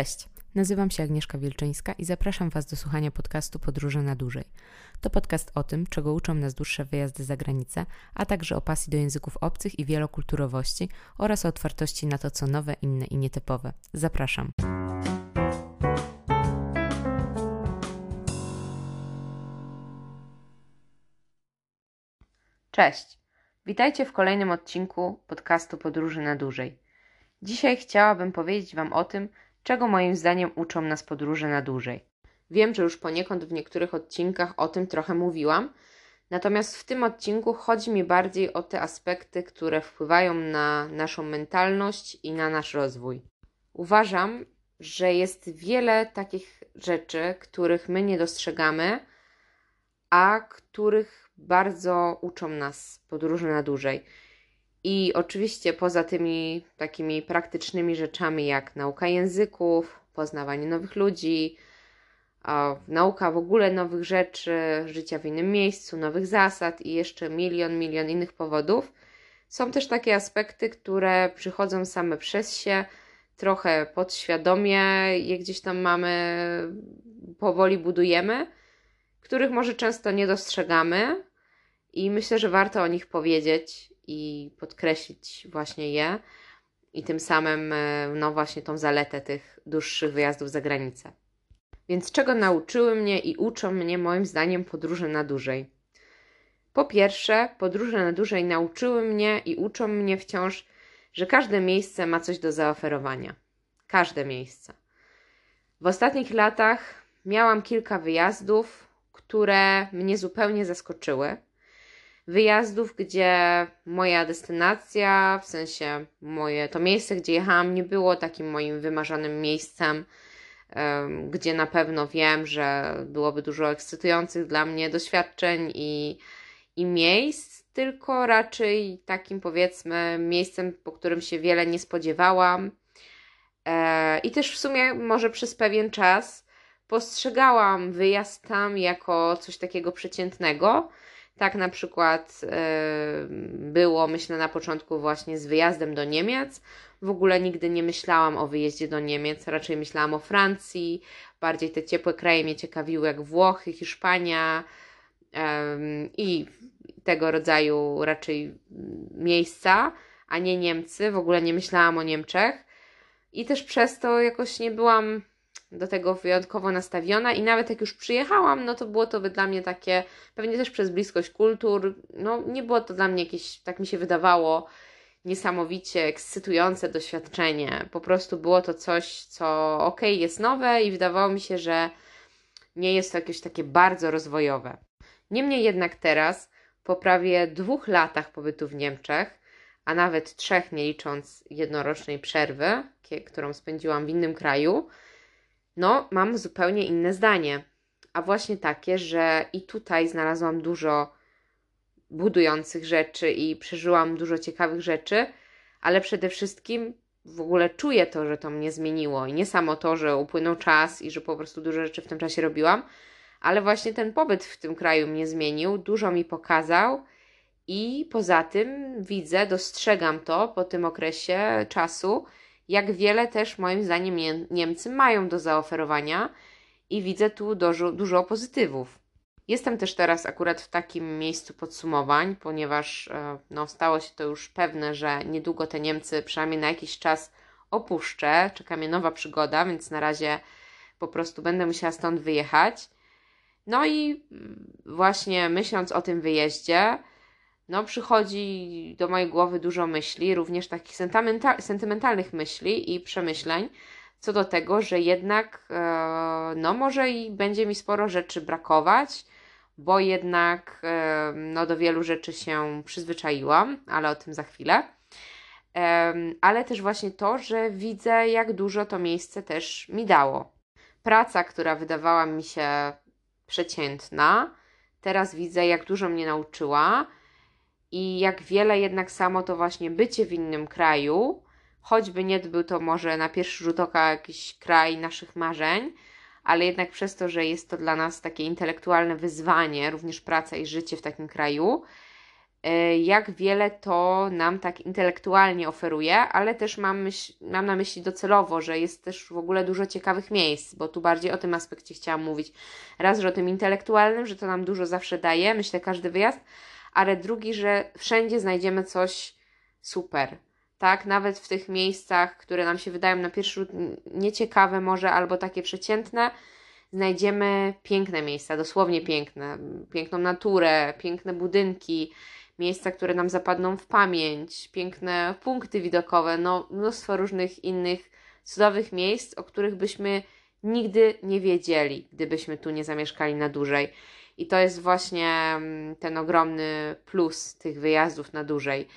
Cześć, nazywam się Agnieszka Wielczyńska i zapraszam Was do słuchania podcastu Podróże na dłużej. To podcast o tym, czego uczą nas dłuższe wyjazdy za granicę, a także o pasji do języków obcych i wielokulturowości oraz o otwartości na to, co nowe, inne i nietypowe. Zapraszam. Cześć. Witajcie w kolejnym odcinku podcastu Podróży na dłużej. Dzisiaj chciałabym powiedzieć Wam o tym, czego moim zdaniem uczą nas podróże na dłużej. Wiem, że już poniekąd w niektórych odcinkach o tym trochę mówiłam, natomiast w tym odcinku chodzi mi bardziej o te aspekty, które wpływają na naszą mentalność i na nasz rozwój. Uważam, że jest wiele takich rzeczy, których my nie dostrzegamy, a których bardzo uczą nas podróży na dłużej. I oczywiście poza tymi takimi praktycznymi rzeczami jak nauka języków, poznawanie nowych ludzi, nauka w ogóle nowych rzeczy, życia w innym miejscu, nowych zasad i jeszcze milion, milion innych powodów, są też takie aspekty, które przychodzą same przez się, trochę podświadomie je gdzieś tam mamy, powoli budujemy, których może często nie dostrzegamy i myślę, że warto o nich powiedzieć i podkreślić właśnie je i tym samym, e, no właśnie tą zaletę tych dłuższych wyjazdów za granicę. Więc czego nauczyły mnie i uczą mnie moim zdaniem podróże na dłużej? Po pierwsze, podróże na dłużej nauczyły mnie i uczą mnie wciąż, że każde miejsce ma coś do zaoferowania. Każde miejsce. W ostatnich latach miałam kilka wyjazdów, które mnie zupełnie zaskoczyły wyjazdów, gdzie moja destynacja, w sensie moje, to miejsce, gdzie jechałam, nie było takim moim wymarzonym miejscem, gdzie na pewno wiem, że byłoby dużo ekscytujących dla mnie doświadczeń i, i miejsc, tylko raczej takim powiedzmy miejscem, po którym się wiele nie spodziewałam. E, I też w sumie może przez pewien czas postrzegałam wyjazd tam jako coś takiego przeciętnego, tak na przykład e, było, myślę, na początku właśnie z wyjazdem do Niemiec. W ogóle nigdy nie myślałam o wyjeździe do Niemiec, raczej myślałam o Francji. Bardziej te ciepłe kraje mnie ciekawiły, jak Włochy, Hiszpania i tego rodzaju raczej miejsca, a nie Niemcy. W ogóle nie myślałam o Niemczech. I też przez to jakoś nie byłam do tego wyjątkowo nastawiona i nawet jak już przyjechałam, no to było to dla mnie takie, pewnie też przez bliskość kultur, no nie było to dla mnie jakieś, tak mi się wydawało, niesamowicie ekscytujące doświadczenie. Po prostu było to coś, co ok, jest nowe i wydawało mi się, że nie jest to jakieś takie bardzo rozwojowe. Niemniej jednak teraz, po prawie dwóch latach pobytu w Niemczech, a nawet trzech, nie licząc jednorocznej przerwy, którą spędziłam w innym kraju, no, mam zupełnie inne zdanie. A właśnie takie, że i tutaj znalazłam dużo budujących rzeczy i przeżyłam dużo ciekawych rzeczy, ale przede wszystkim w ogóle czuję to, że to mnie zmieniło. I nie samo to, że upłynął czas i że po prostu dużo rzeczy w tym czasie robiłam, ale właśnie ten pobyt w tym kraju mnie zmienił, dużo mi pokazał. I poza tym widzę, dostrzegam to po tym okresie czasu, jak wiele też moim zdaniem Niemcy mają do zaoferowania i widzę tu dużo, dużo pozytywów. Jestem też teraz akurat w takim miejscu podsumowań, ponieważ e, no, stało się to już pewne, że niedługo te Niemcy przynajmniej na jakiś czas opuszczę. Czeka mnie nowa przygoda, więc na razie po prostu będę musiała stąd wyjechać. No i właśnie myśląc o tym wyjeździe, no przychodzi do mojej głowy dużo myśli, również takich sentymentalnych myśli i przemyśleń co do tego, że jednak e, no może i będzie mi sporo rzeczy brakować, bo jednak e, no do wielu rzeczy się przyzwyczaiłam, ale o tym za chwilę. E, ale też właśnie to, że widzę, jak dużo to miejsce też mi dało. Praca, która wydawała mi się przeciętna, teraz widzę, jak dużo mnie nauczyła i jak wiele jednak samo to właśnie bycie w innym kraju, choćby nie był to może na pierwszy rzut oka jakiś kraj naszych marzeń, ale jednak przez to, że jest to dla nas takie intelektualne wyzwanie, również praca i życie w takim kraju, e, jak wiele to nam tak intelektualnie oferuje, ale też mam, myśl, mam na myśli docelowo, że jest też w ogóle dużo ciekawych miejsc, bo tu bardziej o tym aspekcie chciałam mówić. Raz, że o tym intelektualnym, że to nam dużo zawsze daje, myślę, każdy wyjazd, ale drugi, że wszędzie znajdziemy coś super. Tak, nawet w tych miejscach, które nam się wydają na pierwszy rzut nieciekawe, może albo takie przeciętne, znajdziemy piękne miejsca, dosłownie piękne, piękną naturę, piękne budynki, miejsca, które nam zapadną w pamięć, piękne punkty widokowe, no mnóstwo różnych innych cudownych miejsc, o których byśmy nigdy nie wiedzieli, gdybyśmy tu nie zamieszkali na dłużej. I to jest właśnie mm, ten ogromny plus tych wyjazdów na dłużej,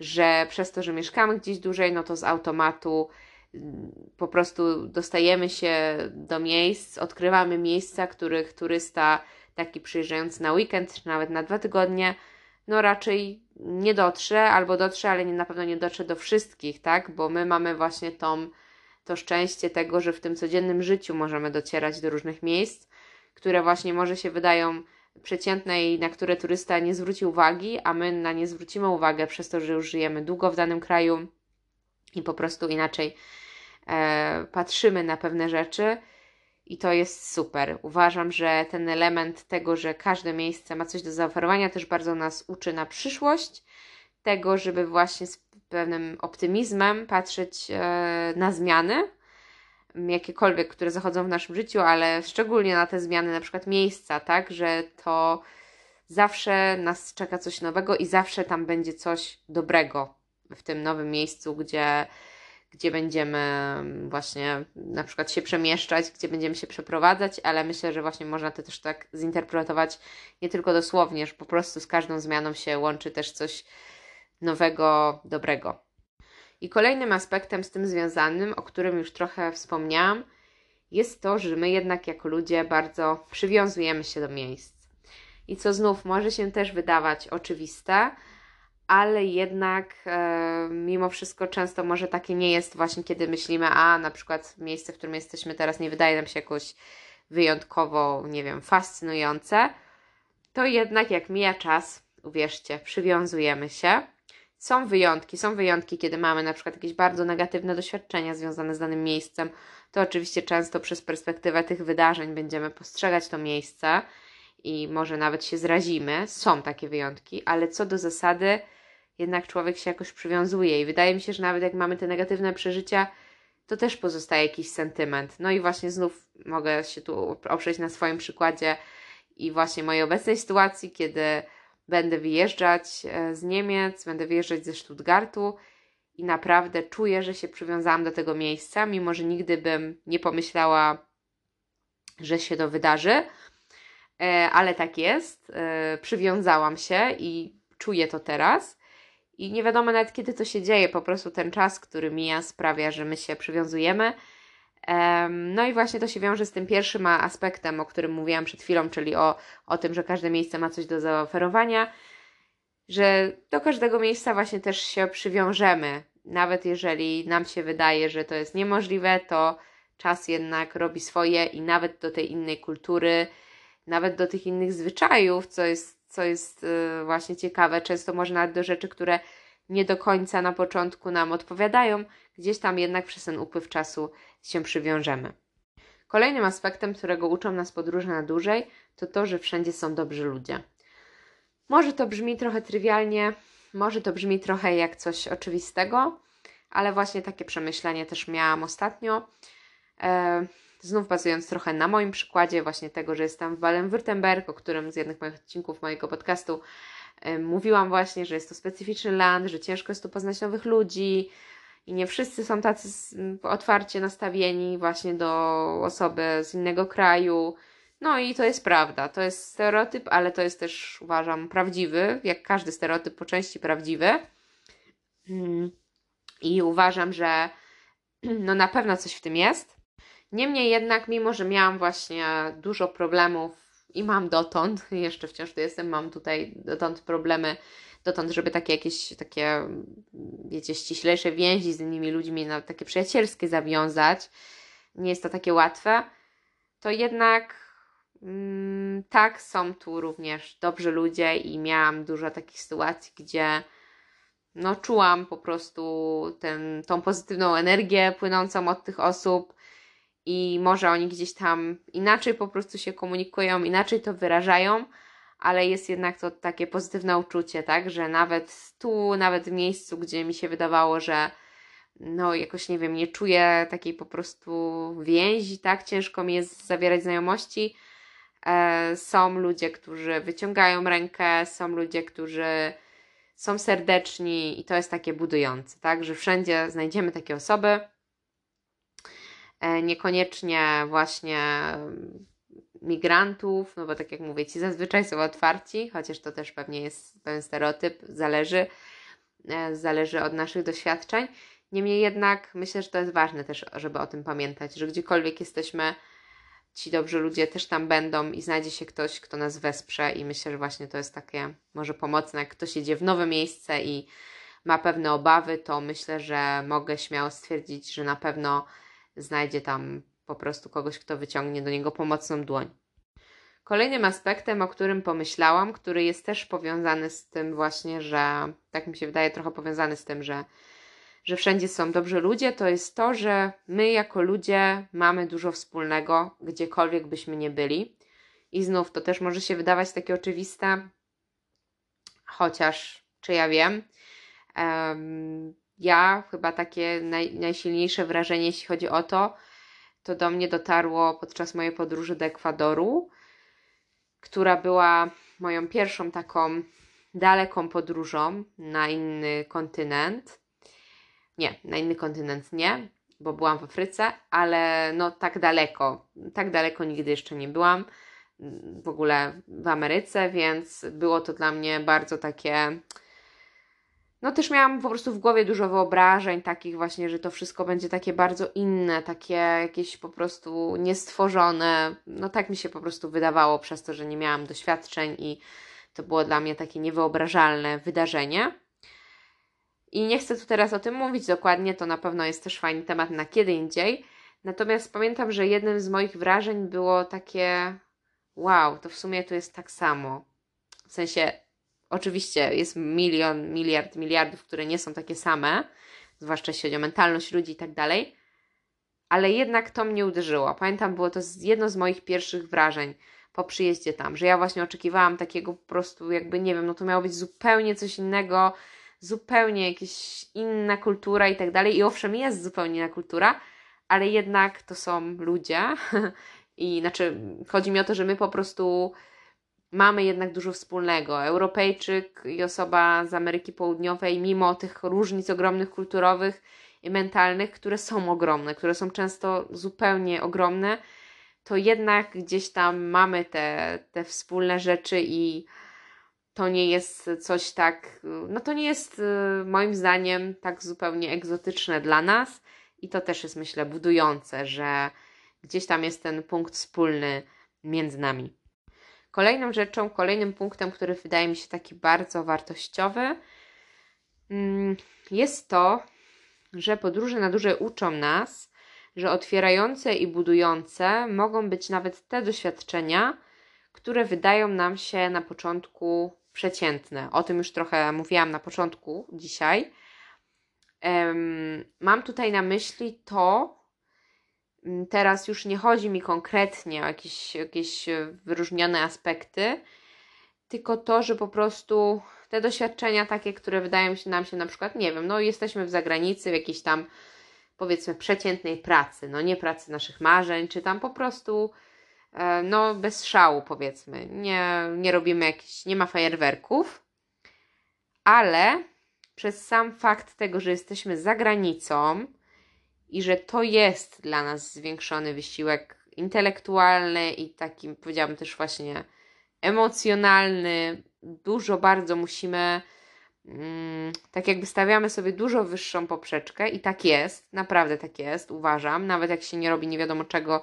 że przez to, że mieszkamy gdzieś dłużej, no to z automatu mm, po prostu dostajemy się do miejsc, odkrywamy miejsca, których turysta taki przyjeżdżający na weekend, czy nawet na dwa tygodnie, no raczej nie dotrze, albo dotrze, ale nie, na pewno nie dotrze do wszystkich, tak? Bo my mamy właśnie tą, to szczęście tego, że w tym codziennym życiu możemy docierać do różnych miejsc, które właśnie może się wydają przeciętne i na które turysta nie zwróci uwagi, a my na nie zwrócimy uwagę przez to, że już żyjemy długo w danym kraju i po prostu inaczej e, patrzymy na pewne rzeczy. I to jest super. Uważam, że ten element tego, że każde miejsce ma coś do zaoferowania, też bardzo nas uczy na przyszłość. Tego, żeby właśnie z pewnym optymizmem patrzeć e, na zmiany, jakiekolwiek, które zachodzą w naszym życiu, ale szczególnie na te zmiany, na przykład miejsca, tak, że to zawsze nas czeka coś nowego i zawsze tam będzie coś dobrego w tym nowym miejscu, gdzie, gdzie będziemy właśnie na przykład się przemieszczać, gdzie będziemy się przeprowadzać, ale myślę, że właśnie można to też tak zinterpretować nie tylko dosłownie, że po prostu z każdą zmianą się łączy też coś nowego, dobrego. I kolejnym aspektem z tym związanym, o którym już trochę wspomniałam, jest to, że my jednak jako ludzie bardzo przywiązujemy się do miejsc. I co znów może się też wydawać oczywiste, ale jednak e, mimo wszystko często może takie nie jest właśnie, kiedy myślimy, a na przykład miejsce, w którym jesteśmy teraz nie wydaje nam się jakoś wyjątkowo, nie wiem, fascynujące, to jednak jak mija czas, uwierzcie, przywiązujemy się są wyjątki, są wyjątki, kiedy mamy na przykład jakieś bardzo negatywne doświadczenia związane z danym miejscem, to oczywiście często przez perspektywę tych wydarzeń będziemy postrzegać to miejsce i może nawet się zrazimy. Są takie wyjątki, ale co do zasady, jednak człowiek się jakoś przywiązuje i wydaje mi się, że nawet jak mamy te negatywne przeżycia, to też pozostaje jakiś sentyment. No i właśnie znów mogę się tu oprzeć na swoim przykładzie i właśnie mojej obecnej sytuacji, kiedy będę wyjeżdżać e, z Niemiec, będę wyjeżdżać ze Stuttgartu i naprawdę czuję, że się przywiązałam do tego miejsca, mimo że nigdy bym nie pomyślała, że się to wydarzy, e, ale tak jest. E, przywiązałam się i czuję to teraz. I nie wiadomo nawet kiedy to się dzieje, po prostu ten czas, który mija, sprawia, że my się przywiązujemy. No i właśnie to się wiąże z tym pierwszym aspektem, o którym mówiłam przed chwilą, czyli o, o tym, że każde miejsce ma coś do zaoferowania, że do każdego miejsca właśnie też się przywiążemy. Nawet jeżeli nam się wydaje, że to jest niemożliwe, to czas jednak robi swoje i nawet do tej innej kultury, nawet do tych innych zwyczajów, co jest, co jest y, właśnie ciekawe, często można do rzeczy, które nie do końca na początku nam odpowiadają, gdzieś tam jednak przez ten upływ czasu się przywiążemy. Kolejnym aspektem, którego uczą nas podróże na dłużej, to to, że wszędzie są dobrzy ludzie. Może to brzmi trochę trywialnie, może to brzmi trochę jak coś oczywistego, ale właśnie takie przemyślenie też miałam ostatnio. E, znów bazując trochę na moim przykładzie, właśnie tego, że jestem w Baden-Württemberg, o którym z jednych moich odcinków mojego podcastu mówiłam właśnie, że jest to specyficzny land, że ciężko jest tu poznać nowych ludzi, i nie wszyscy są tacy otwarcie nastawieni właśnie do osoby z innego kraju. No i to jest prawda, to jest stereotyp, ale to jest też uważam prawdziwy, jak każdy stereotyp po części prawdziwy. Mm. I uważam, że no na pewno coś w tym jest. Niemniej jednak, mimo że miałam właśnie dużo problemów i mam dotąd, jeszcze wciąż tu jestem, mam tutaj dotąd problemy dotąd, żeby takie jakieś takie, wiecie, ściślejsze więzi z innymi ludźmi, no, takie przyjacielskie zawiązać, nie jest to takie łatwe, to jednak mm, tak, są tu również dobrzy ludzie i miałam dużo takich sytuacji, gdzie no, czułam po prostu ten, tą pozytywną energię płynącą od tych osób i może oni gdzieś tam inaczej po prostu się komunikują, inaczej to wyrażają, ale jest jednak to takie pozytywne uczucie, tak, że nawet tu, nawet w miejscu, gdzie mi się wydawało, że no jakoś nie wiem, nie czuję takiej po prostu więzi, tak, ciężko mi jest zawierać znajomości. E, są ludzie, którzy wyciągają rękę, są ludzie, którzy są serdeczni i to jest takie budujące, tak, że wszędzie znajdziemy takie osoby. E, niekoniecznie właśnie migrantów, no bo tak jak mówię, ci zazwyczaj są otwarci, chociaż to też pewnie jest pewien stereotyp, zależy, e, zależy od naszych doświadczeń. Niemniej jednak myślę, że to jest ważne też, żeby o tym pamiętać, że gdziekolwiek jesteśmy, ci dobrzy ludzie też tam będą i znajdzie się ktoś, kto nas wesprze i myślę, że właśnie to jest takie może pomocne, jak ktoś jedzie w nowe miejsce i ma pewne obawy, to myślę, że mogę śmiało stwierdzić, że na pewno znajdzie tam po prostu kogoś, kto wyciągnie do niego pomocną dłoń. Kolejnym aspektem, o którym pomyślałam, który jest też powiązany z tym właśnie, że tak mi się wydaje, trochę powiązany z tym, że, że wszędzie są dobrzy ludzie, to jest to, że my jako ludzie mamy dużo wspólnego, gdziekolwiek byśmy nie byli. I znów to też może się wydawać takie oczywiste, chociaż czy ja wiem, um, ja chyba takie naj, najsilniejsze wrażenie, jeśli chodzi o to, to do mnie dotarło podczas mojej podróży do Ekwadoru, która była moją pierwszą taką daleką podróżą na inny kontynent. Nie, na inny kontynent nie, bo byłam w Afryce, ale no tak daleko, tak daleko nigdy jeszcze nie byłam w ogóle w Ameryce, więc było to dla mnie bardzo takie no też miałam po prostu w głowie dużo wyobrażeń takich właśnie, że to wszystko będzie takie bardzo inne, takie jakieś po prostu niestworzone. No tak mi się po prostu wydawało przez to, że nie miałam doświadczeń i to było dla mnie takie niewyobrażalne wydarzenie. I nie chcę tu teraz o tym mówić dokładnie, to na pewno jest też fajny temat na kiedy indziej. Natomiast pamiętam, że jednym z moich wrażeń było takie wow, to w sumie tu jest tak samo. W sensie Oczywiście jest milion, miliard, miliardów, które nie są takie same, zwłaszcza jeśli chodzi o mentalność ludzi i tak dalej, ale jednak to mnie uderzyło. Pamiętam, było to jedno z moich pierwszych wrażeń po przyjeździe tam, że ja właśnie oczekiwałam takiego po prostu, jakby nie wiem, no to miało być zupełnie coś innego, zupełnie jakaś inna kultura i tak dalej. I owszem, jest zupełnie inna kultura, ale jednak to są ludzie. I znaczy, chodzi mi o to, że my po prostu mamy jednak dużo wspólnego. Europejczyk i osoba z Ameryki Południowej, mimo tych różnic ogromnych kulturowych i mentalnych, które są ogromne, które są często zupełnie ogromne, to jednak gdzieś tam mamy te, te wspólne rzeczy i to nie jest coś tak, no to nie jest y, moim zdaniem tak zupełnie egzotyczne dla nas i to też jest myślę budujące, że gdzieś tam jest ten punkt wspólny między nami. Kolejną rzeczą, kolejnym punktem, który wydaje mi się taki bardzo wartościowy, mm, jest to, że podróże na duże uczą nas, że otwierające i budujące mogą być nawet te doświadczenia, które wydają nam się na początku przeciętne. O tym już trochę mówiłam na początku dzisiaj. Mam tutaj na myśli to, teraz już nie chodzi mi konkretnie o jakieś, jakieś e, wyróżnione aspekty, tylko to, że po prostu te doświadczenia takie, które wydają się nam się na przykład, nie wiem, no jesteśmy w zagranicy, w jakiejś tam powiedzmy przeciętnej pracy, no nie pracy naszych marzeń, czy tam po prostu e, no bez szału powiedzmy, nie, nie robimy jakichś, nie ma fajerwerków, ale przez sam fakt tego, że jesteśmy za granicą, i że to jest dla nas zwiększony wysiłek intelektualny i taki, powiedziałabym też właśnie emocjonalny. Dużo bardzo musimy, mm, tak jakby stawiamy sobie dużo wyższą poprzeczkę i tak jest, naprawdę tak jest, uważam, nawet jak się nie robi nie wiadomo czego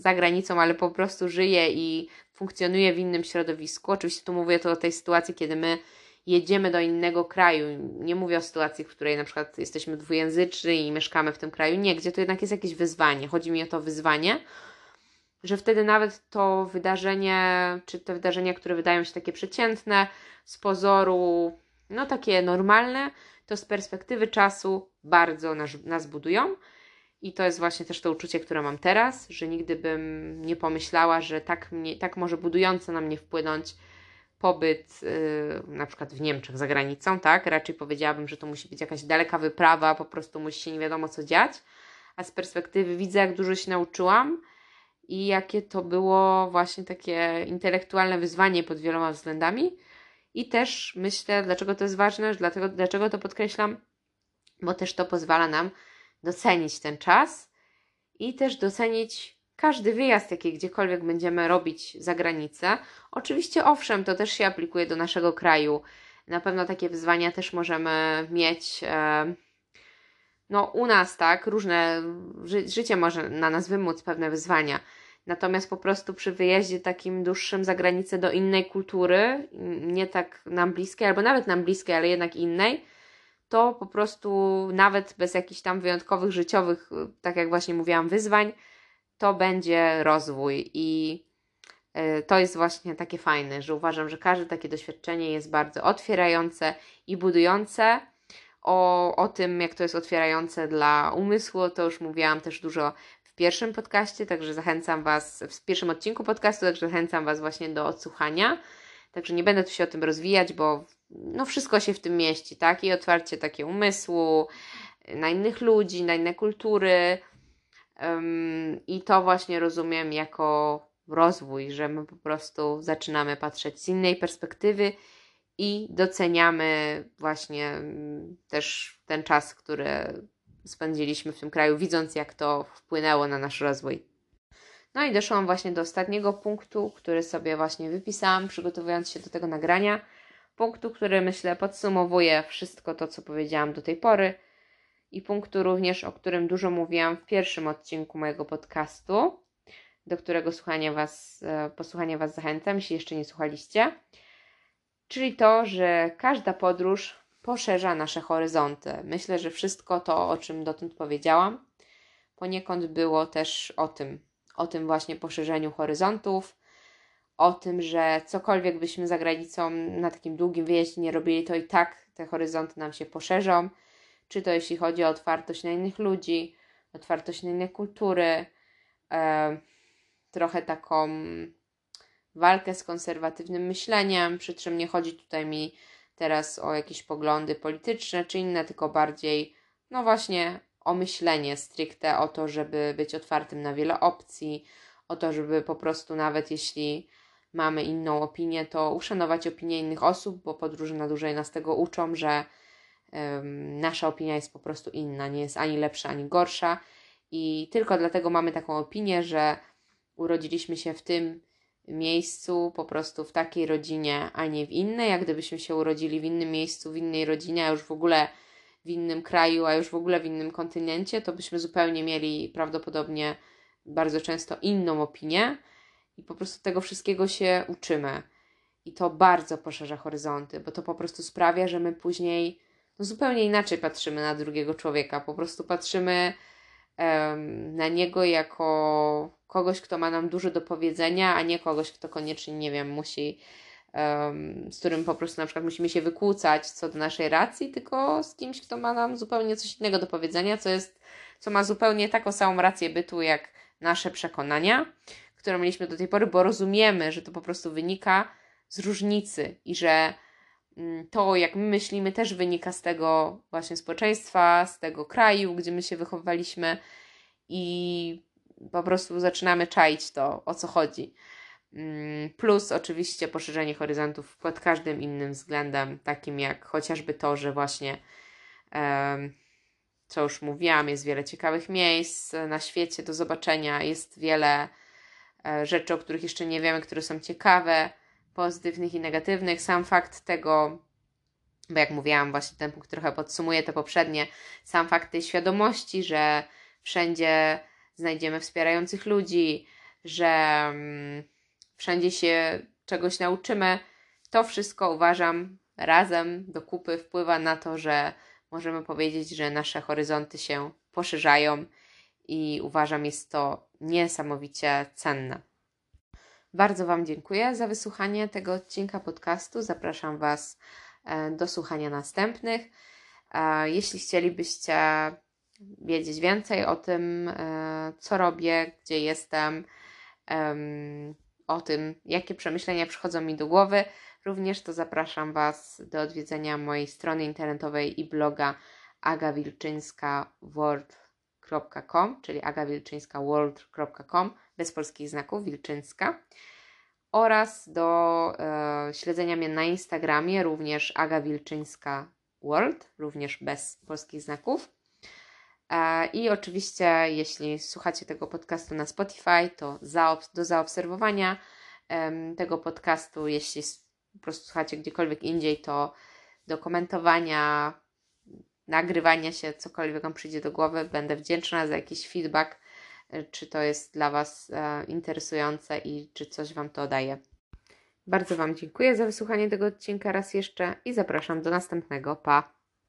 za granicą, ale po prostu żyje i funkcjonuje w innym środowisku. Oczywiście tu mówię to o tej sytuacji, kiedy my jedziemy do innego kraju. Nie mówię o sytuacji, w której na przykład jesteśmy dwujęzyczni i mieszkamy w tym kraju. Nie, gdzie to jednak jest jakieś wyzwanie. Chodzi mi o to wyzwanie. że wtedy nawet to wydarzenie, czy te wydarzenia, które wydają się takie przeciętne, z pozoru, no takie normalne, to z perspektywy czasu bardzo nas, nas budują. I to jest właśnie też to uczucie, które mam teraz, że nigdy bym nie pomyślała, że tak, mnie, tak może budująco na mnie wpłynąć pobyt yy, na przykład w Niemczech za granicą, tak? Raczej powiedziałabym, że to musi być jakaś daleka wyprawa, po prostu musi się nie wiadomo co dziać. A z perspektywy widzę, jak dużo się nauczyłam i jakie to było właśnie takie intelektualne wyzwanie pod wieloma względami. I też myślę, dlaczego to jest ważne, dlatego, dlaczego to podkreślam, bo też to pozwala nam docenić ten czas i też docenić każdy wyjazd, jaki gdziekolwiek będziemy robić za granicę. Oczywiście, owszem, to też się aplikuje do naszego kraju. Na pewno takie wyzwania też możemy mieć. E, no, u nas, tak, różne ży życie może na nas wymóc pewne wyzwania. Natomiast po prostu przy wyjeździe takim dłuższym za granicę do innej kultury, nie tak nam bliskiej, albo nawet nam bliskiej, ale jednak innej, to po prostu nawet bez jakichś tam wyjątkowych życiowych, tak jak właśnie mówiłam, wyzwań, to będzie rozwój i e, to jest właśnie takie fajne, że uważam, że każde takie doświadczenie jest bardzo otwierające i budujące. O, o tym, jak to jest otwierające dla umysłu, to już mówiłam też dużo w pierwszym podcaście, także zachęcam Was, w pierwszym odcinku podcastu, także zachęcam Was właśnie do odsłuchania. Także nie będę tu się o tym rozwijać, bo no wszystko się w tym mieści, tak? I otwarcie takie umysłu na innych ludzi, na inne kultury. I to właśnie rozumiem jako rozwój, że my po prostu zaczynamy patrzeć z innej perspektywy i doceniamy właśnie mm, też ten czas, który spędziliśmy w tym kraju, widząc jak to wpłynęło na nasz rozwój. No i doszłam właśnie do ostatniego punktu, który sobie właśnie wypisałam, przygotowując się do tego nagrania. Punktu, który myślę podsumowuje wszystko to, co powiedziałam do tej pory. I punktu również, o którym dużo mówiłam w pierwszym odcinku mojego podcastu, do którego słuchania was, e, posłuchania Was zachęcam, jeśli jeszcze nie słuchaliście. Czyli to, że każda podróż poszerza nasze horyzonty. Myślę, że wszystko to, o czym dotąd powiedziałam, poniekąd było też o tym, o tym właśnie poszerzeniu horyzontów, o tym, że cokolwiek byśmy za granicą na takim długim wyjeździe nie robili, to i tak te horyzonty nam się poszerzą. Czy to jeśli chodzi o otwartość na innych ludzi, otwartość na inne kultury, e, trochę taką walkę z konserwatywnym myśleniem, przy czym nie chodzi tutaj mi teraz o jakieś poglądy polityczne czy inne, tylko bardziej, no właśnie, o myślenie stricte, o to, żeby być otwartym na wiele opcji, o to, żeby po prostu nawet jeśli mamy inną opinię, to uszanować opinię innych osób, bo podróże na dłużej nas tego uczą, że nasza opinia jest po prostu inna, nie jest ani lepsza, ani gorsza i tylko dlatego mamy taką opinię, że urodziliśmy się w tym miejscu, po prostu w takiej rodzinie, a nie w innej. Jak gdybyśmy się urodzili w innym miejscu, w innej rodzinie, a już w ogóle w innym kraju, a już w ogóle w innym kontynencie, to byśmy zupełnie mieli prawdopodobnie bardzo często inną opinię i po prostu tego wszystkiego się uczymy. I to bardzo poszerza horyzonty, bo to po prostu sprawia, że my później zupełnie inaczej patrzymy na drugiego człowieka. Po prostu patrzymy um, na niego jako kogoś, kto ma nam dużo do powiedzenia, a nie kogoś, kto koniecznie, nie wiem, musi, um, z którym po prostu na przykład musimy się wykłócać co do naszej racji, tylko z kimś, kto ma nam zupełnie coś innego do powiedzenia, co jest, co ma zupełnie taką samą rację bytu, jak nasze przekonania, które mieliśmy do tej pory, bo rozumiemy, że to po prostu wynika z różnicy i że to, jak my myślimy, też wynika z tego właśnie społeczeństwa, z tego kraju, gdzie my się wychowywaliśmy i po prostu zaczynamy czaić to, o co chodzi. Mm, plus oczywiście poszerzenie horyzontów pod każdym innym względem, takim jak chociażby to, że właśnie, co już mówiłam, jest wiele ciekawych miejsc na świecie do zobaczenia, jest wiele e, rzeczy, o których jeszcze nie wiemy, które są ciekawe, pozytywnych i negatywnych. Sam fakt tego, bo jak mówiłam, właśnie ten punkt trochę podsumuje te poprzednie, sam fakt tej świadomości, że wszędzie znajdziemy wspierających ludzi, że mm, wszędzie się czegoś nauczymy. To wszystko uważam razem do kupy wpływa na to, że możemy powiedzieć, że nasze horyzonty się poszerzają i uważam, jest to niesamowicie cenne. Bardzo Wam dziękuję za wysłuchanie tego odcinka podcastu. Zapraszam Was e, do słuchania następnych. E, jeśli chcielibyście wiedzieć więcej o tym, e, co robię, gdzie jestem, o tym, jakie przemyślenia przychodzą mi do głowy, również to zapraszam Was do odwiedzenia mojej strony internetowej i bloga agawilczyńskaworld.com, czyli agawilczyńskaworld.com bez polskich znaków, Wilczyńska oraz do e, śledzenia mnie na Instagramie, również Aga Wilczyńska World, również bez polskich znaków. E, I oczywiście, jeśli słuchacie tego podcastu na Spotify, to do zaobserwowania tego podcastu. Jeśli po prostu słuchacie gdziekolwiek indziej, to do komentowania, nagrywania się, cokolwiek Wam przyjdzie do głowy. Będę wdzięczna za jakiś feedback, e, czy to jest dla Was e, interesujące i czy coś Wam to daje. Bardzo Wam dziękuję za wysłuchanie tego odcinka raz jeszcze i zapraszam do następnego. Pa!